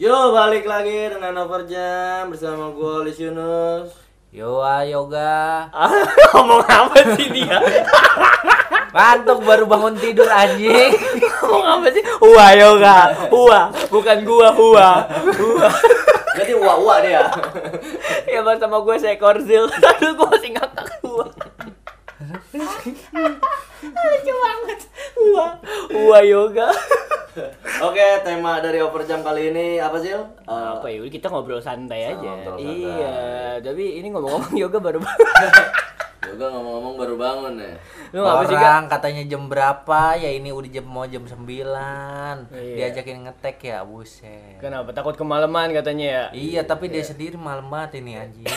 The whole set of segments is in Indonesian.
Yo, balik lagi dengan Overjam bersama gue Lis Yunus. Yo yoga. Ngomong apa sih dia? Ngantuk baru bangun tidur anjing. Ngomong apa sih? Hua yoga, hua, bukan gua hua. Hua. Berarti hua hua dia. ya bersama gue seekor zil. Aduh, gue masih ngakak hua. Lucu banget. Hua, hua yoga. Oke, tema dari Overjam kali ini apa sih? Uh, apa ya kita ngobrol santai aja Ngobrol santai. iya tapi ini ngomong-ngomong yoga baru yoga ngomong-ngomong baru bangun ya. lu sih? Orang katanya jam berapa? Ya ini udah jam mau jam 9. Iya. Diajakin ngetek ya, buset. kenapa takut kemalaman katanya ya Iya, tapi dia sendiri malam banget ini anjing.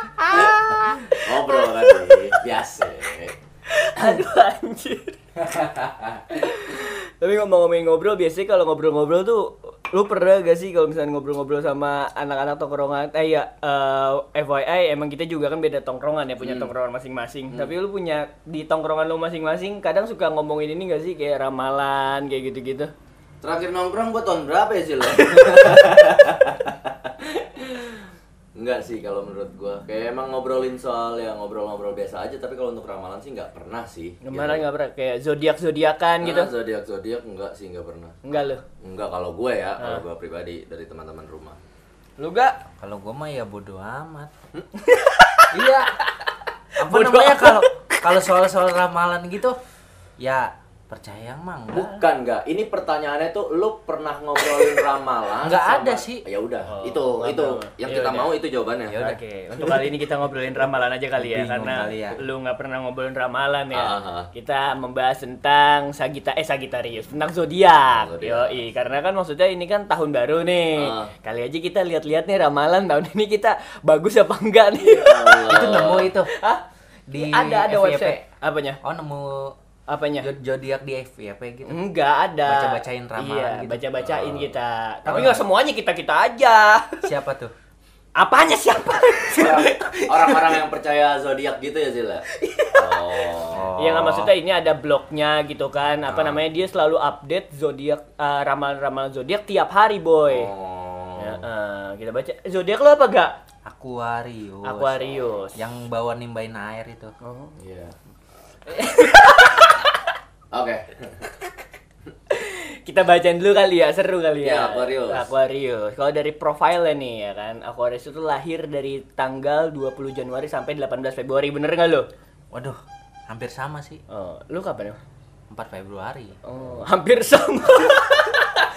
Ngobrol tadi, biasa. aduh anjir. Tapi ngomong-ngomongin ngobrol biasanya kalau ngobrol-ngobrol tuh lu pernah gak sih kalau misalnya ngobrol-ngobrol sama anak-anak tongkrongan? Eh ya eh, FYI emang kita juga kan beda tongkrongan ya punya tongkrongan masing-masing. Tapi lu punya di tongkrongan lu masing-masing kadang suka ngomongin ini gak sih? Kayak ramalan kayak gitu-gitu. Terakhir nongkrong gua tahun berapa ya sih lo? Enggak sih kalau menurut gua. Kayak emang ngobrolin soal ya ngobrol-ngobrol biasa aja, tapi kalau untuk ramalan sih nggak pernah sih. Kemarin nggak pernah kayak zodiak zodiakan gitu? Nah, zodiak zodiak enggak sih nggak pernah. Enggak loh. Enggak kalau gue ya, kalau gua pribadi dari teman-teman rumah. Lu gak? Kalau gua mah ya bodo amat. iya. Apa namanya kalau kalau soal-soal ramalan gitu ya percaya mah enggak. Bukan enggak, ini pertanyaannya tuh lu pernah ngobrolin ramalan? Nggak sama- ada sih. Ya udah, Oh, itu itu tahu. yang Ya kita udah. mau itu jawabannya. Ya udah. Oke, untuk kali ini kita ngobrolin ramalan aja kali ya, Bingung karena kali ya. lu nggak pernah ngobrolin ramalan ya. Ah. Kita membahas tentang Sagita eh Sagitarius, tentang zodiak. Zodiak. Yoi, karena kan maksudnya ini kan tahun baru nih. Ah. Kali aja kita lihat-lihat nih ramalan tahun ini kita bagus apa enggak nih. Itu nemu itu. Hah? Di ada ada FYP. website. Apanya? Oh, nemu Apanya? zod- zodiak di FYP gitu. Enggak ada. Baca-bacain ramalan Iya, gitu. baca-bacain kita. Tapi Oh. nggak semuanya kita-kita aja. Siapa tuh? Apanya siapa? Orang-orang yang percaya zodiak gitu ya, Zila? Oh. Iya nggak maksudnya ini ada blognya gitu kan. Apa Ah. namanya dia selalu update zodiak eh, ramalan-ramalan zodiak tiap hari boy. Oh. Ya, eh, kita baca zodiak lo apa gak? Aquarius. Aquarius. Yang bawa nimbain air itu. Iya. Oke. Kita bacain dulu kali ya, seru kali ya. Ya, Aquarius. Aquarius. Kalau dari profilnya nih ya kan, Aquarius itu lahir dari tanggal 20 Januari sampai 18 Februari, bener nggak lo? Waduh, hampir sama sih. Oh, lu kapan ya? 4 Februari. Oh, hampir sama.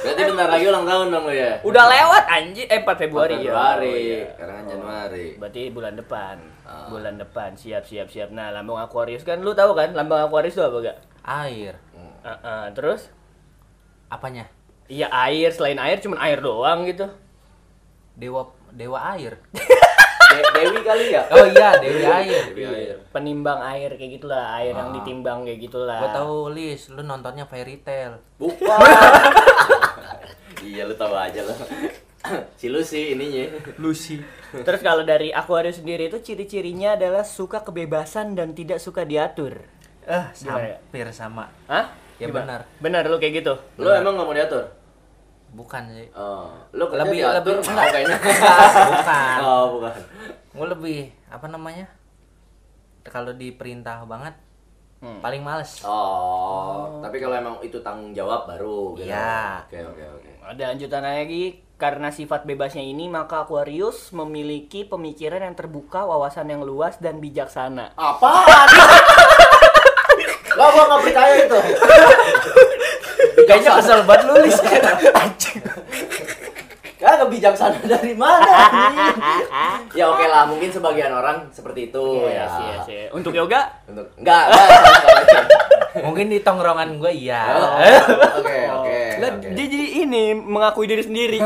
Berarti bentar lagi ulang tahun dong lo ya? Udah lewat anjir, eh 4 Februari, ya. Februari. Oh, iya. Sekarang kan Januari. Berarti bulan depan. Ah. Bulan depan. Siap, siap, siap. Nah, lambang Aquarius kan lu tahu kan lambang Aquarius itu apa gak? Air. Uh, uh, terus Apanya? iya air, selain air cuman air doang gitu. Dewa dewa air. De- Dewi kali ya? Oh iya, dewi air. Dewi air. Penimbang air kayak gitulah, air yang Ah. ditimbang kayak gitulah. Gua tahu Lis, lu nontonnya fairy tale. Bukan. iya lu tahu aja lo. si Lucy ininya. Lucy. Terus kalau dari Aquarius sendiri itu ciri-cirinya adalah suka kebebasan dan tidak suka diatur. Eh, ya? hampir sama. Hah? Ya Gimana? benar. Benar lu kayak gitu. Lu emang nggak mau diatur? Bukan sih. Oh, lu Lebih- diatur lebih- enggak kayaknya. Bukan. Oh, bukan. Gua lebih apa namanya? Kalau diperintah banget Hmm. paling males. Oh, tapi kalau emang itu tanggung jawab baru gitu. Iya. Oke, oke, oke. Ada lanjutan lagi karena sifat bebasnya ini maka Aquarius memiliki pemikiran yang terbuka, wawasan yang luas dan bijaksana. Apaan? Gak, gua nggak percaya itu. Kayaknya kesel banget lu Lis. Anjing. Kagak bijaksana dari mana? ya oke lah, mungkin sebagian orang seperti itu ya. Iya sih, iya sih. Untuk yoga? Untuk enggak, enggak. Mungkin di tongkrongan gue iya. Oh, Oke, oke. Dia jadi ini mengakui diri sendiri.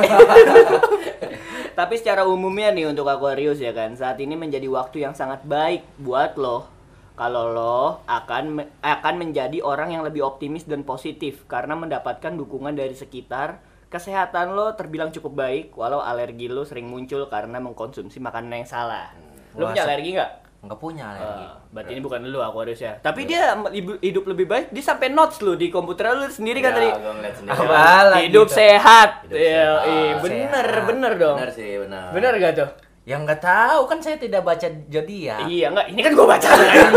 Tapi secara umumnya nih untuk Aquarius ya kan, saat ini menjadi waktu yang sangat baik buat lo. Kalau lo akan akan menjadi orang yang lebih optimis dan positif karena mendapatkan dukungan dari sekitar. Kesehatan lo terbilang cukup baik walau alergi lo sering muncul karena mengkonsumsi makanan yang salah. Lo Wah, punya alergi nggak? nggak punya alergi Ah, berarti ini bukan lu Aquarius ya. Tapi dia hidup- lebih baik, dia sampai notes lu di komputer lu sendiri kan Ya, tadi. gua ngeliat sendiri. Apa? Alah, Hidup gitu. sehat. Hidup Iya, sehat. iya, bener, Sehat. bener dong. Benar sih, benar. Bener gak tuh? Yang nggak tahu kan saya tidak baca zodiak Iya, enggak. Ini kan gua baca.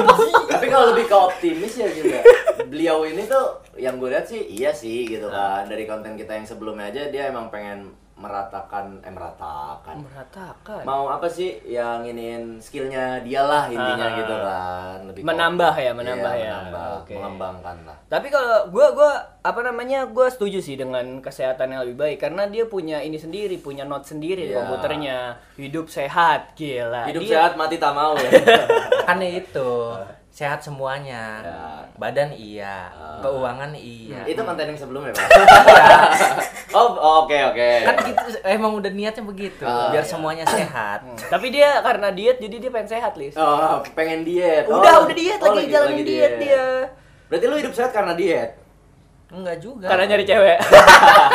Tapi kalau lebih ke optimis ya gitu ya. Beliau ini tuh yang gue lihat sih iya sih gitu Ah. kan. Dari konten kita yang sebelumnya aja dia emang pengen meratakan eh meratakan. Meratakan. Mau apa sih yang iniin skillnya dia lah intinya Ah. gitu kan. Lebih Menambah optimis. ya, menambah Iya, ya. menambah, Oke. mengembangkan lah. Tapi kalau gua gua apa namanya? Gua setuju sih dengan kesehatan yang lebih baik karena dia punya ini sendiri, punya note sendiri di Iya. komputernya. Hidup sehat, gila. Hidup Dia- sehat mati tak mau ya. kan itu sehat semuanya Ya. badan iya Ah. keuangan iya Itu konten yang sebelumnya, Pak. oh, oke oke. kan gitu emang udah niatnya begitu Ah, biar iya. semuanya sehat Hmm. Tapi dia karena diet jadi dia pengen sehat, Lis. Oh, pengen diet. Udah, Oh, udah diet oh, lagi, jalanin diet, dia. Berarti lu hidup sehat karena diet. enggak juga Karena nyari cewek.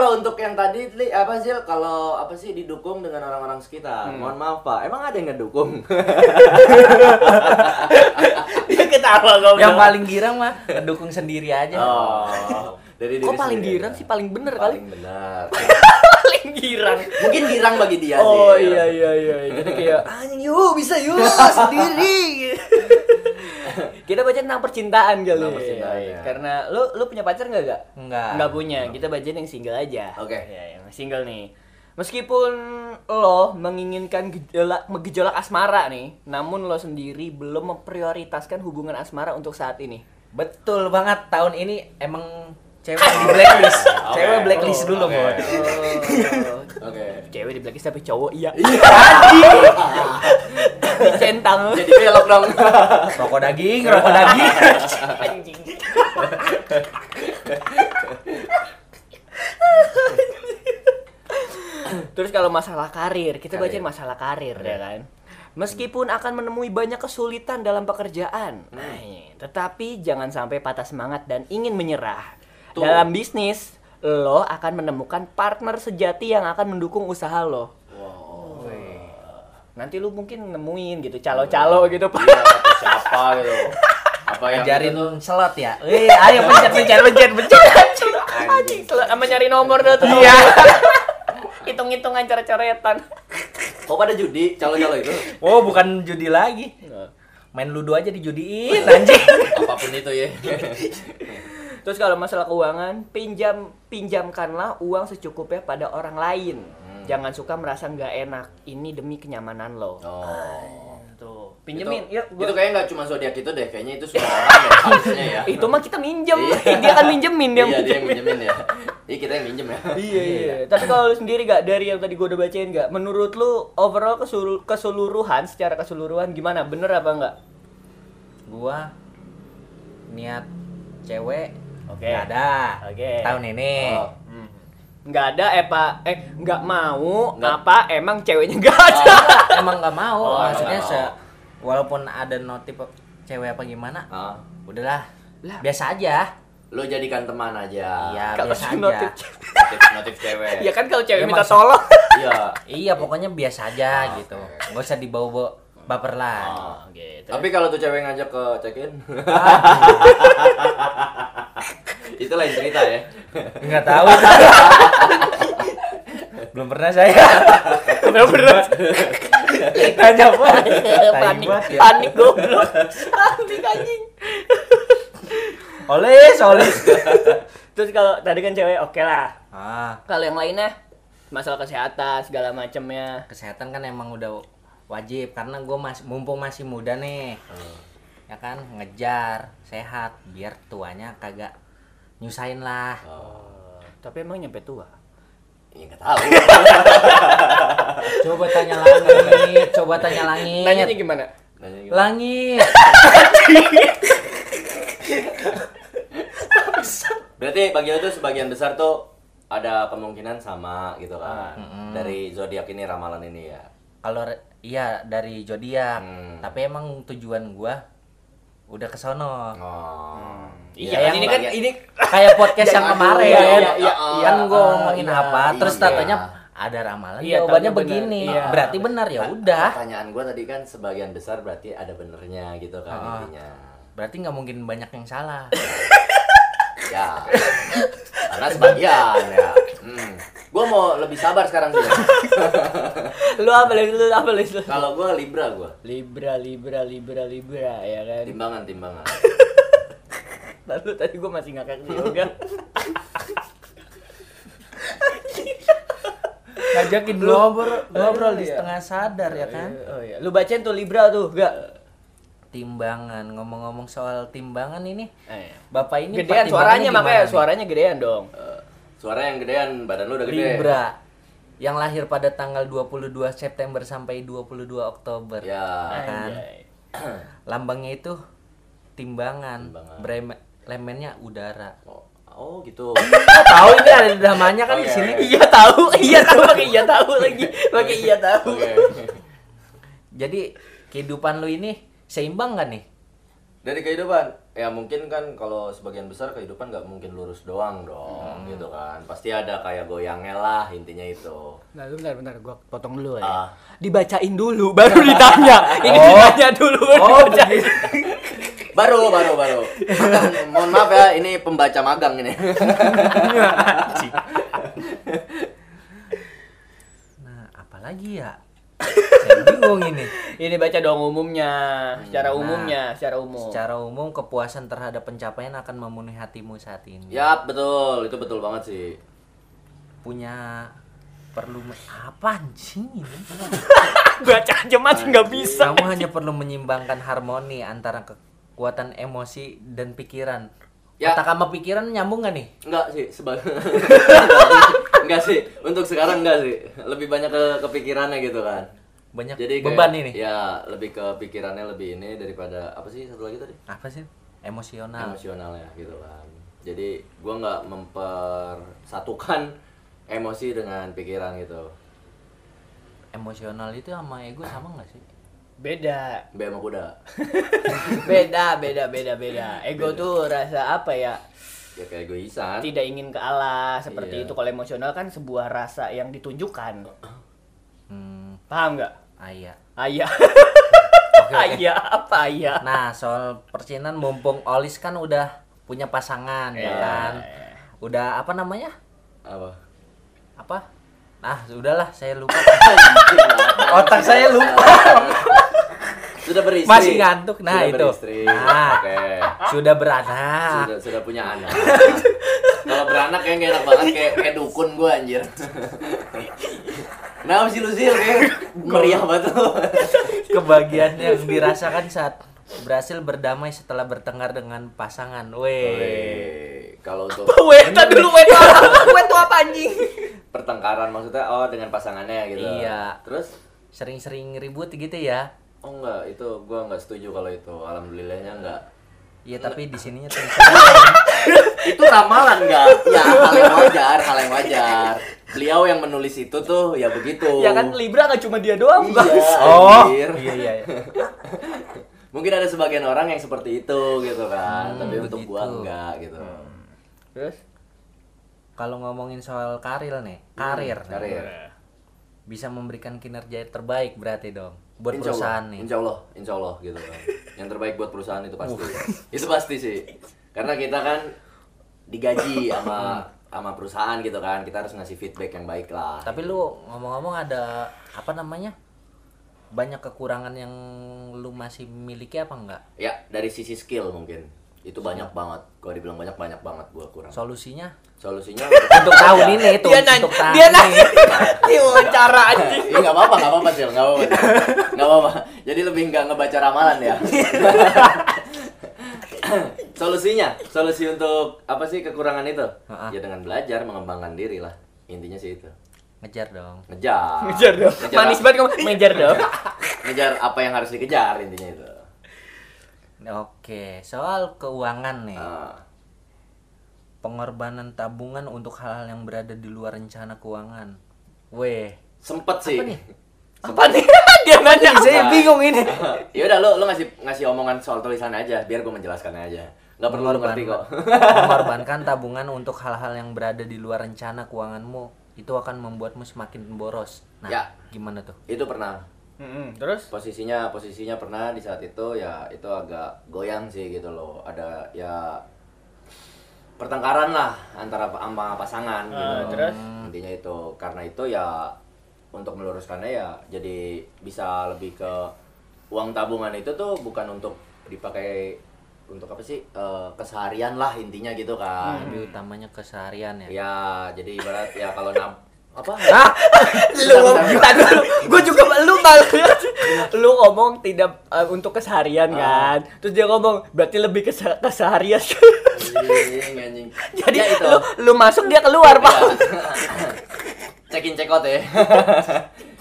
Kalau untuk yang tadi Li, apa sih kalau apa sih didukung dengan orang-orang sekitar? Hmm. Mohon maaf Pak, emang ada yang ngedukung? dia ketawa goblok. yang paling girang mah ngedukung sendiri aja oh, dari diri Kok paling sendiri girang sih paling bener kali? Paling benar. paling girang. Mungkin girang bagi dia Oh sih. iya iya iya. Jadi kayak anjing yuk bisa yuk sendiri. Kita baca tentang percintaan kali. Tentang percintaan, Iya, ya. Karena lu lu punya pacar nggak gak? Enggak. Nggak punya. Kita bacain yang single aja. Oke. Ya, yang single nih. Meskipun lo menginginkan gejolak, gejolak asmara nih, namun lo sendiri belum memprioritaskan hubungan asmara untuk saat ini. betul banget tahun ini emang cewek di blacklist Oke. cewek blacklist dulu Oke. Bon. Oh. Oke. Cewek di blacklist tapi cowok iya. Dicentang. Jadi belok dong. rokok daging rokok daging Anjing. Terus kalau masalah karir, kita Karir. bacain masalah karir ya kan. Meskipun akan menemui banyak kesulitan dalam pekerjaan, nah, ini, tetapi jangan sampai patah semangat dan ingin menyerah. Tuh. Dalam bisnis, lo akan menemukan partner sejati yang akan mendukung usaha lo. Nanti lu mungkin nemuin gitu, calo-calo gitu, Pak. Iya, siapa gitu. Apa yang ajarin itu tuh? slot ya eh ayo pencet pencet pencet pencet Anjing, sama nyari nomor dah tuh. Iya. Hitung-hitungan coret-coretan. Kok pada judi calo-calo itu? oh bukan judi lagi main ludo aja dijudiin anjing Apa pun itu ya. Terus kalau masalah keuangan, pinjam pinjamkanlah uang secukupnya pada orang lain. Jangan suka merasa nggak enak. Ini demi kenyamanan lo. Oh. Tuh, pinjemin. Itu, Yuk, gua- itu kayaknya nggak cuma zodiak itu deh, kayaknya itu semua orang ya harusnya ya. itu mah kita minjem. Iya. dia kan minjemin dia. Iya, dia yang minjemin. minjemin ya. Iya, kita yang minjem ya. Iya iya. Tapi kalau lu sendiri gak dari yang tadi gue udah bacain gak? Menurut lu overall keselu- keseluruhan secara keseluruhan gimana? Bener apa enggak? gua niat cewek Oke. nggak ada Oke. tahun ini Oh. Hmm. Nggak ada eh pak eh nggak mau Nggak. apa emang ceweknya nggak ada? emang nggak mau Oh, maksudnya se walaupun ada notif cewek apa gimana Ah. udahlah Lah. biasa aja Lu jadikan teman aja. iya Kalau biasa aja notif Notif, notif cewek. Iya kan kalau cewek Ya, minta maksud- tolong. Iya. iya pokoknya biasa aja Ah, gitu nggak usah dibawa-bawa baper lah Oh. gitu. Tapi kalau tuh cewek ngajak ke check-in, itu lain cerita ya. Nggak tahu belum pernah saya bener bener. tanya apa panik ya. panik goblok. Panik anjing. oles oles Terus kalau tadi kan cewek oke lah. ah Kalau yang lainnya masalah kesehatan segala macamnya. kesehatan kan emang udah wajib karena gue masih mumpung masih muda nih ya kan ngejar sehat biar tuanya kagak nyusahin lah Oh. Tapi emang nyampe tua. Iya nggak tahu. coba tanya langit coba tanya langit Nanyanya gimana? Nanya gitu. langit Berarti bagi tuh sebagian besar tuh ada kemungkinan sama gitu kan. Mm-mm. Dari zodiak ini ramalan ini ya. kalau iya dari zodiak Hmm. tapi emang tujuan gua udah ke sono Oh. Iya, kan yang ini kan ini kayak podcast yang Iya, kemarin iya, iya, iya, kan iya. gua ngomongin Iya, apa terus iya. tatanya ada ramalan Iya, jawabannya begini. Iya. Berarti benar ya udah. Pertanyaan gua tadi kan sebagian besar berarti ada benernya gitu kan Ah. intinya. Berarti nggak mungkin banyak yang salah. Ya. Karena sebagian ya. Hmm. Gua mau lebih sabar sekarang sih. Lu apa Lis? Lu apa Lis? Lu? Kalau gua Libra gua. Libra, Libra, Libra, Libra, ya kan? Timbangan, timbangan. Lalu tadi gue masih ngakak di yoga. Ngajakin ngobrol, ngobrol di setengah sadar ya kan. Oh iya. Lu bacain tuh Libra tuh, gak? Timbangan, ngomong-ngomong soal timbangan ini, Eh. Bapak ini Gedean suaranya makanya suaranya gedean dong. Eh, suara yang gedean, badan lu udah gede. Libra yang lahir pada tanggal 22 September sampai 22 Oktober. Ya. kan? Anjay. Lambangnya itu timbangan, Timbangan. Lemennya udara. Oh, oh gitu. Tahu ini ada namanya kan di Oke, sini. Iya tahu, iya tahu pakai iya tahu lagi, pakai iya tahu. Oke. Jadi kehidupan lu ini seimbang gak nih? Dari kehidupan, ya mungkin kan kalau sebagian besar kehidupan nggak mungkin lurus doang dong, Hmm. gitu kan. Pasti ada kayak goyangnya lah intinya itu. Nah, lu bentar bentar gua potong dulu ya. Ah. Dibacain dulu baru ditanya. Ini Oh. ditanya dulu baru Oh, dibacain. Baru, baru, baru. Mohon maaf ya, ini pembaca magang ini. Nah, apalagi ya? Saya bingung ini. Ini baca dong umumnya, secara Nah, umumnya, secara umum. Secara umum kepuasan terhadap pencapaian akan memenuhi hatimu saat ini. Yap, betul. Itu betul banget sih. Punya perlu me- apa anjing ini? baca aja masih nggak bisa. Kamu hanya perlu menyimbangkan harmoni antara kekuatan emosi dan pikiran. Ya. Otak sama pikiran nyambung gak nih? Enggak sih, sebagai Enggak sih, untuk sekarang enggak sih. Lebih banyak ke kepikirannya gitu kan. Banyak Jadi kayak- beban ini. Ya, lebih ke pikirannya lebih ini daripada apa sih satu lagi tadi? Apa sih? Emosional. Emosional ya gitu kan. Jadi gua nggak mempersatukan emosi dengan pikiran gitu. Emosional itu sama ego sama gak sih? Beda, B sama kuda. beda, beda, beda, beda. Ego tuh rasa apa ya? Ya kayak egoisan. Tidak ingin kalah seperti Iya. itu. Kalau emosional kan sebuah rasa yang ditunjukkan. Hmm, Paham nggak? ayah. Ayah. oke. ayah apa ayah? Nah, soal percinan mumpung Olis kan udah punya pasangan ya Iya. kan. Udah apa namanya? Apa? Apa? Nah, sudahlah saya lupa. Otak saya lupa. Sudah beristri. Masih ngantuk. Nah, Sudah itu. beristri. Nah. Oke. Sudah beranak. Sudah sudah punya anak. Kalau beranak kayak enak banget kayak kayak dukun gua anjir. Nah, sih lu sih kayak meriah banget lu. Kebahagiaan yang dirasakan saat berhasil berdamai setelah bertengkar dengan pasangan. Weh. Weh, Kalau untuk Weta dulu weta apa? Weta apa anjing? pertengkaran maksudnya oh dengan pasangannya gitu. Iya. Terus Sering-sering ribut gitu ya. Oh enggak, itu gua enggak setuju kalau itu. Alhamdulillahnya enggak. Iya, tapi di sininya tuh itu ramalan enggak? Ya hal yang wajar, hal yang wajar. Beliau yang menulis itu tuh ya begitu. Ya kan Libra nggak cuma dia doang, Iya. Bang. Oh. anjir. Iya, iya, iya. Mungkin ada sebagian orang yang seperti itu gitu kan, Hmm, tapi untuk gua begitu. enggak gitu. Terus? Kalau ngomongin soal karir nih, karir. Hmm, karir. Bisa memberikan kinerja terbaik berarti dong buat Insya perusahaan Allah, nih. Insya Allah, insya Allah gitu kan. Yang terbaik buat perusahaan itu pasti. itu pasti sih. Karena kita kan digaji sama sama perusahaan gitu kan, kita harus ngasih feedback yang baik lah. Tapi lu ngomong-ngomong ada apa namanya? Banyak kekurangan yang lu masih miliki apa enggak? Ya dari sisi skill mungkin itu banyak banget. Kalau dibilang banyak banyak banget gua kurang. Solusinya Solusinya untuk tahun ini tuh Dia nanya, untuk tahun dia ini. nanya, dia wawancara anjing. Iya nggak apa-apa, nggak apa-apa sih, nggak apa-apa, nggak apa-apa. Jadi lebih nggak ngebaca ramalan ya. Solusinya, solusi untuk apa sih kekurangan itu? Ya dengan belajar, mengembangkan diri lah. Intinya sih itu. Ngejar dong. Ngejar. Ngejar dong. Manis banget kamu. Ngejar dong. Ngejar apa yang harus dikejar intinya itu. Oke, soal keuangan nih. Nah, Pengorbanan tabungan untuk hal-hal yang berada di luar rencana keuangan. Weh, sempet sih. nih? Apa nih? Dia nanya. saya bingung ini. ya udah lo lo ngasih ngasih omongan soal tulisan aja, biar gue menjelaskannya aja. Nggak perlu lo ngerti kok. Mengorbankan tabungan untuk hal-hal yang berada di luar rencana keuanganmu. itu akan membuatmu semakin boros. Nah, Ya. gimana tuh? Itu pernah. Mm-mm, terus Posisinya posisinya pernah di saat itu ya itu agak goyang sih gitu loh. Ada ya pertengkaran lah antara sama pasangan gitu. Ah, terus? Intinya itu. Karena itu ya untuk meluruskannya ya jadi bisa lebih ke uang tabungan itu tuh bukan untuk dipakai untuk apa sih Eh, keseharian lah intinya gitu kan. Lebih utamanya keseharian ya. Ya, jadi ibarat ya kalau nab apa? lu ngomong tak dulu gue juga lu kalau lu ngomong tidak eh, untuk keseharian kan terus dia ngomong berarti lebih ke keseharian Anjing, jadi Ya, itu. lu lu masuk dia keluar pak check in check out ya.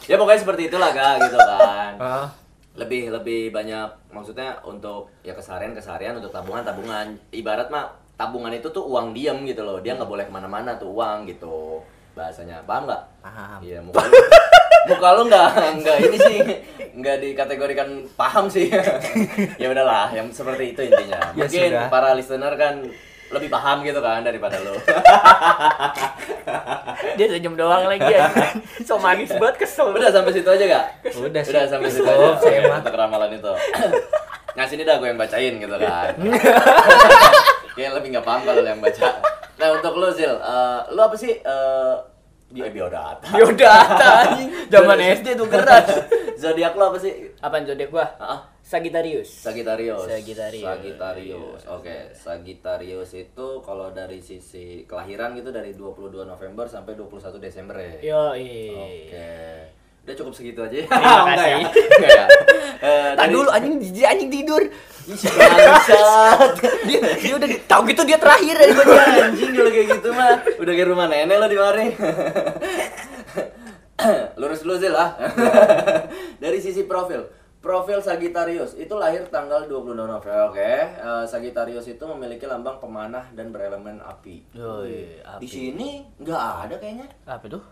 ya pokoknya seperti itulah ga gitu kan. Ah. Lebih lebih banyak maksudnya untuk ya keseharian keseharian untuk tabungan tabungan. Ibarat mah tabungan itu tuh uang diam gitu loh. Dia nggak boleh ke mana-mana tuh uang gitu bahasanya. Paham nggak? Paham. Iya muka lu, muka lu nggak nggak ini sih nggak dikategorikan paham sih. ya udahlah yang seperti itu intinya. Ya Mungkin sudah. para listener kan lebih paham gitu kan daripada lu. dia senyum doang lagi ya so manis banget kesel Udah sampai situ aja gak? Udah sih. Udah sampai situ aja. saya mah. itu. Nah sini dah gue yang bacain gitu kan. Kayak lebih nggak paham kalau yang baca. Nah untuk lu Zil, eh, lu apa sih? eh dia biodata. biodata anjing zaman SD tuh keras Zodiak lu apa sih? apaan zodiak gua Ah, Sagittarius Sagittarius. Sagittarius. Sagittarius. Oke, Sagittarius itu kalau dari sisi kelahiran gitu dari 22 November sampai 21 Desember ya. yo Oke. Udah cukup segitu aja. Terima Enggak kasih. ya? Enggak ya? Eh, Tadi dulu anjing jijik anjing tidur. Bangsat. Dia dia udah tahu gitu dia terakhir dari gua anjing kalau kayak gitu mah udah kayak rumah nenek lo di mari lurus dulu Zil ah dari sisi profil profil Sagittarius itu lahir tanggal 26 November oke Eh, Sagittarius itu memiliki lambang pemanah dan berelemen api Yoi, api. di sini nggak ada kayaknya Apa tuh?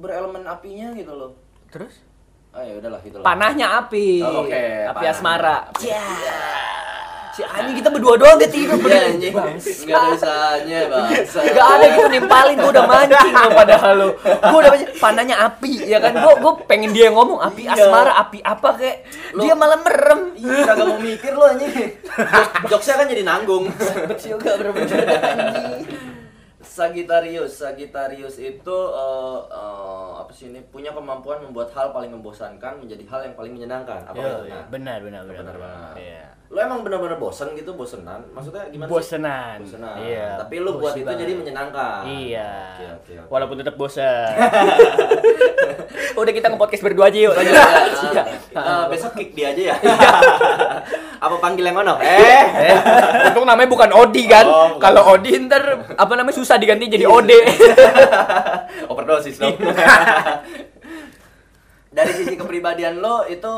Berelemen apinya gitu loh Terus? ah ya udahlah gitu lah Panahnya api. Oh, oke, Api panahnya. asmara. Ya. Si anjing kita berdua doang dia tidur Iya bener. anjing nggak ada usahanya bangsa Gak ada gitu nimpalin gua udah mancing lo padahal lo. Gua udah mancing panahnya api ya kan. Gua gua pengen dia ngomong api Iya. asmara, api apa kayak. Lo- Dia malah merem. Ih, kagak mau mikir lo anjing. Jok- Jokesnya kan jadi nanggung. Bet juga bener-bener anjing. Sagittarius, Sagittarius itu eh, eh, apa sih ini punya kemampuan membuat hal paling membosankan menjadi hal yang paling menyenangkan. Apa itu? Nah, benar benar benar. benar banget. Iya. Lo emang benar-benar bosan gitu, bosenan? Maksudnya gimana sih? Bosenan. Bosenan. Iya. Tapi lu buat itu jadi menyenangkan. Iya. Oke, oke, oke. Walaupun tetap bosan. Udah kita nge-podcast berdua aja yuk. Ya. Eh, besok kick dia aja ya. apa panggil yang mana? Eh. Eh, untung namanya bukan Odi kan. Oh. Kalau Odi ntar apa namanya susah diganti jadi Ode. Overdosis dong. Dari sisi kepribadian lo itu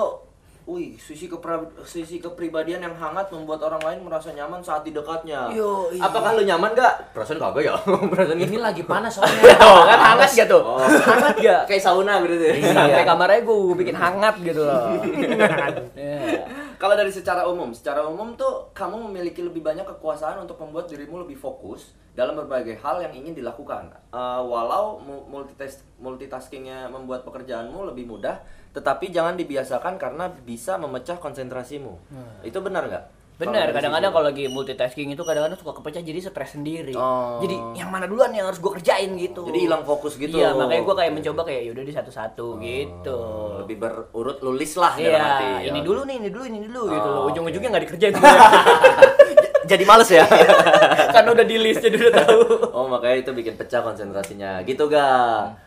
Wih, sisi, kepra- sisi kepribadian yang hangat membuat orang lain merasa nyaman saat di dekatnya. Yo, iya. Apakah lu nyaman gak? Perasaan kagak ya? Perasaan Ini lagi panas Tuh, soalnya. kan hangat gak tuh? Oh. Hangat gak? Kayak sauna berarti. Iya. Sampai kamarnya gue bikin hangat gitu loh. Iya. Kalau dari secara umum, secara umum tuh kamu memiliki lebih banyak kekuasaan untuk membuat dirimu lebih fokus dalam berbagai hal yang ingin dilakukan. Eh, walau mu- multitas multitaskingnya membuat pekerjaanmu lebih mudah, tetapi jangan dibiasakan karena bisa memecah konsentrasimu. Itu benar nggak? Bener, dari kadang-kadang kalau lagi multitasking itu kadang-kadang suka kepecah jadi stres sendiri. Oh. Jadi yang mana duluan yang harus gue kerjain gitu. Jadi hilang fokus gitu. Iya, makanya gue kayak mencoba kayak yaudah di satu-satu gitu. Oh, lebih berurut lulis lah dalam Iya, arti. ini Ya. dulu nih, ini dulu, ini dulu gitu Oh, oke. Ujung-ujungnya nggak dikerjain semuanya. Jadi males ya. Karena udah di list jadi udah tahu. Oh makanya itu bikin pecah konsentrasinya gitu ga?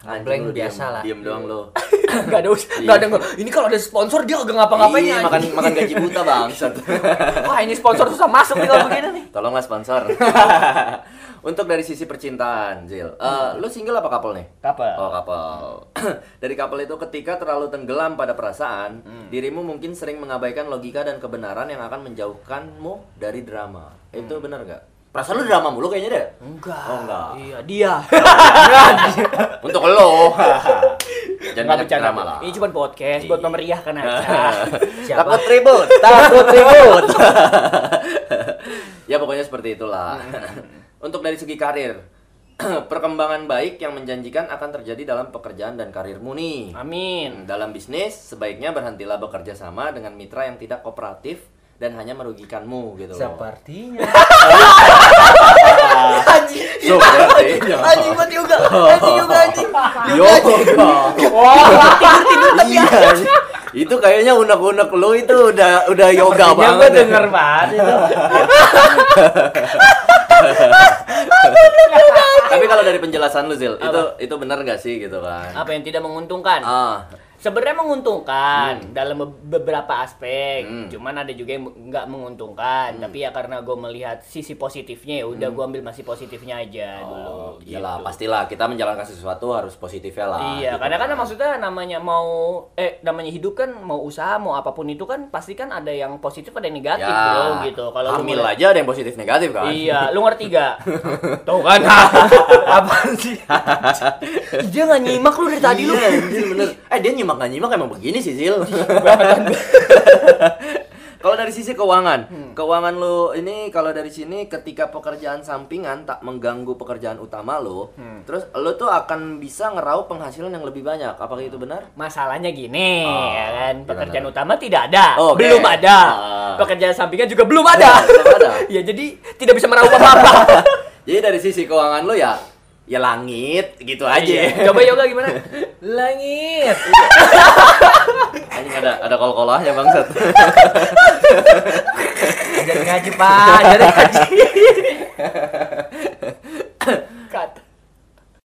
Ngeblank lu diem- biasa lah. Diem doang lo. Gak ada, gak ada. Ini kalau ada sponsor dia agak ngapa-ngapain Iya, ya. makan makan gaji buta bangsat. Wah ini sponsor susah masuk nih kalau begini nih. Tolonglah sponsor. Untuk dari sisi percintaan, Zil. Eh, lu single apa couple nih? Couple. Oh, couple. dari couple itu ketika terlalu tenggelam pada perasaan, dirimu mungkin sering mengabaikan logika dan kebenaran yang akan menjauhkanmu dari drama. Itu benar gak? Perasaan lu drama mulu kayaknya deh. Enggak. Oh, enggak. Iya, dia. Untuk lo. Jangan banyak bercanda. drama lah. Ini cuma podcast buat memeriahkan aja. Takut ribut, takut ribut. ya pokoknya seperti itulah. Untuk dari segi karir, perkembangan baik yang menjanjikan akan terjadi dalam pekerjaan dan karirmu nih. Amin. Dalam bisnis, sebaiknya berhentilah bekerja sama dengan mitra yang tidak kooperatif dan hanya merugikanmu gitu loh. Sepertinya. Sepertinya. Anjing buat yoga. Anjing yoga anjing. Yoga. Iya. Itu kayaknya unek-unek lu itu udah udah yoga Sepertinya banget. gue ya. denger banget itu. Tapi kalau dari penjelasan lu Zil, itu itu benar gak sih gitu kan? Apa yang tidak menguntungkan? Ah, Sebenarnya menguntungkan dalam be- beberapa aspek. Hmm. Cuman ada juga yang nggak menguntungkan. Tapi ya karena gue melihat sisi positifnya ya udah gue ambil masih positifnya aja dulu. Hmm. oh, iyalah gitu. pastilah kita menjalankan sesuatu harus positifnya lah. Iya, gitu karena kan maksudnya namanya mau eh namanya hidup kan mau usaha mau apa pun itu kan pasti kan ada yang positif ada yang negatif Ya, bro gitu. Kalau lu hamil mulai- aja ada yang positif negatif kan? Iya, lu ngerti gak? Tuh kan. Apaan sih? Dia nggak nyimak lu dari tadi lu. Iya, bener. Eh dia nyimak gak nyimak emang begini sih Zil. kalau dari sisi keuangan, Hmm. keuangan lu ini kalau dari sini ketika pekerjaan sampingan tak mengganggu pekerjaan utama lu, Hmm. terus lu tuh akan bisa ngeraup penghasilan yang lebih banyak. Apakah itu benar? Masalahnya gini, Oh, ya kan? gimana? Pekerjaan utama tidak ada, Oke. belum ada. Ah. Pekerjaan sampingan juga belum ada. Belum ada. ya jadi tidak bisa meraup apa-apa. Jadi dari sisi keuangan lu ya ya langit gitu iya. aja. Iya. Coba yoga gimana? langit. Ini ada ada kol-kolahnya bangsat. Jadi ngaji, Pak. Jadi ngaji. Cut.